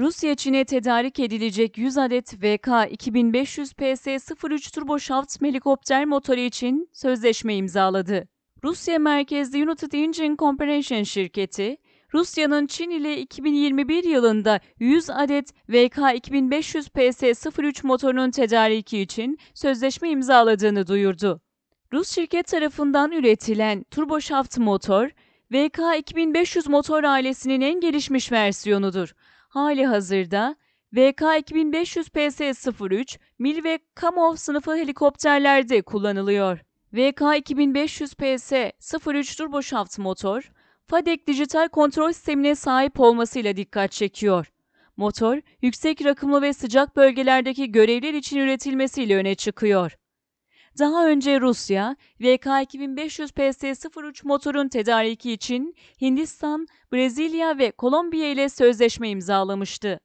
Rusya Çin'e tedarik edilecek 100 adet VK2500 PS-03 turboşaft helikopter motoru için sözleşme imzaladı. Rusya merkezli United Engine Corporation şirketi, Rusya'nın Çin ile 2021 yılında 100 adet VK2500 PS-03 motorunun tedariki için sözleşme imzaladığını duyurdu. Rus şirket tarafından üretilen turboşaft motor, VK2500 motor ailesinin en gelişmiş versiyonudur. Hali hazırda VK2500 PS-03, Mil ve Kamov sınıfı helikopterlerde kullanılıyor. VK2500 PS-03 turboşaft motor, FADEC dijital kontrol sistemine sahip olmasıyla dikkat çekiyor. Motor, yüksek rakımlı ve sıcak bölgelerdeki görevler için üretilmesiyle öne çıkıyor. Daha önce Rusya, VK2500 PS-03 motorun tedariki için Hindistan, Brezilya ve Kolombiya ile sözleşme imzalamıştı.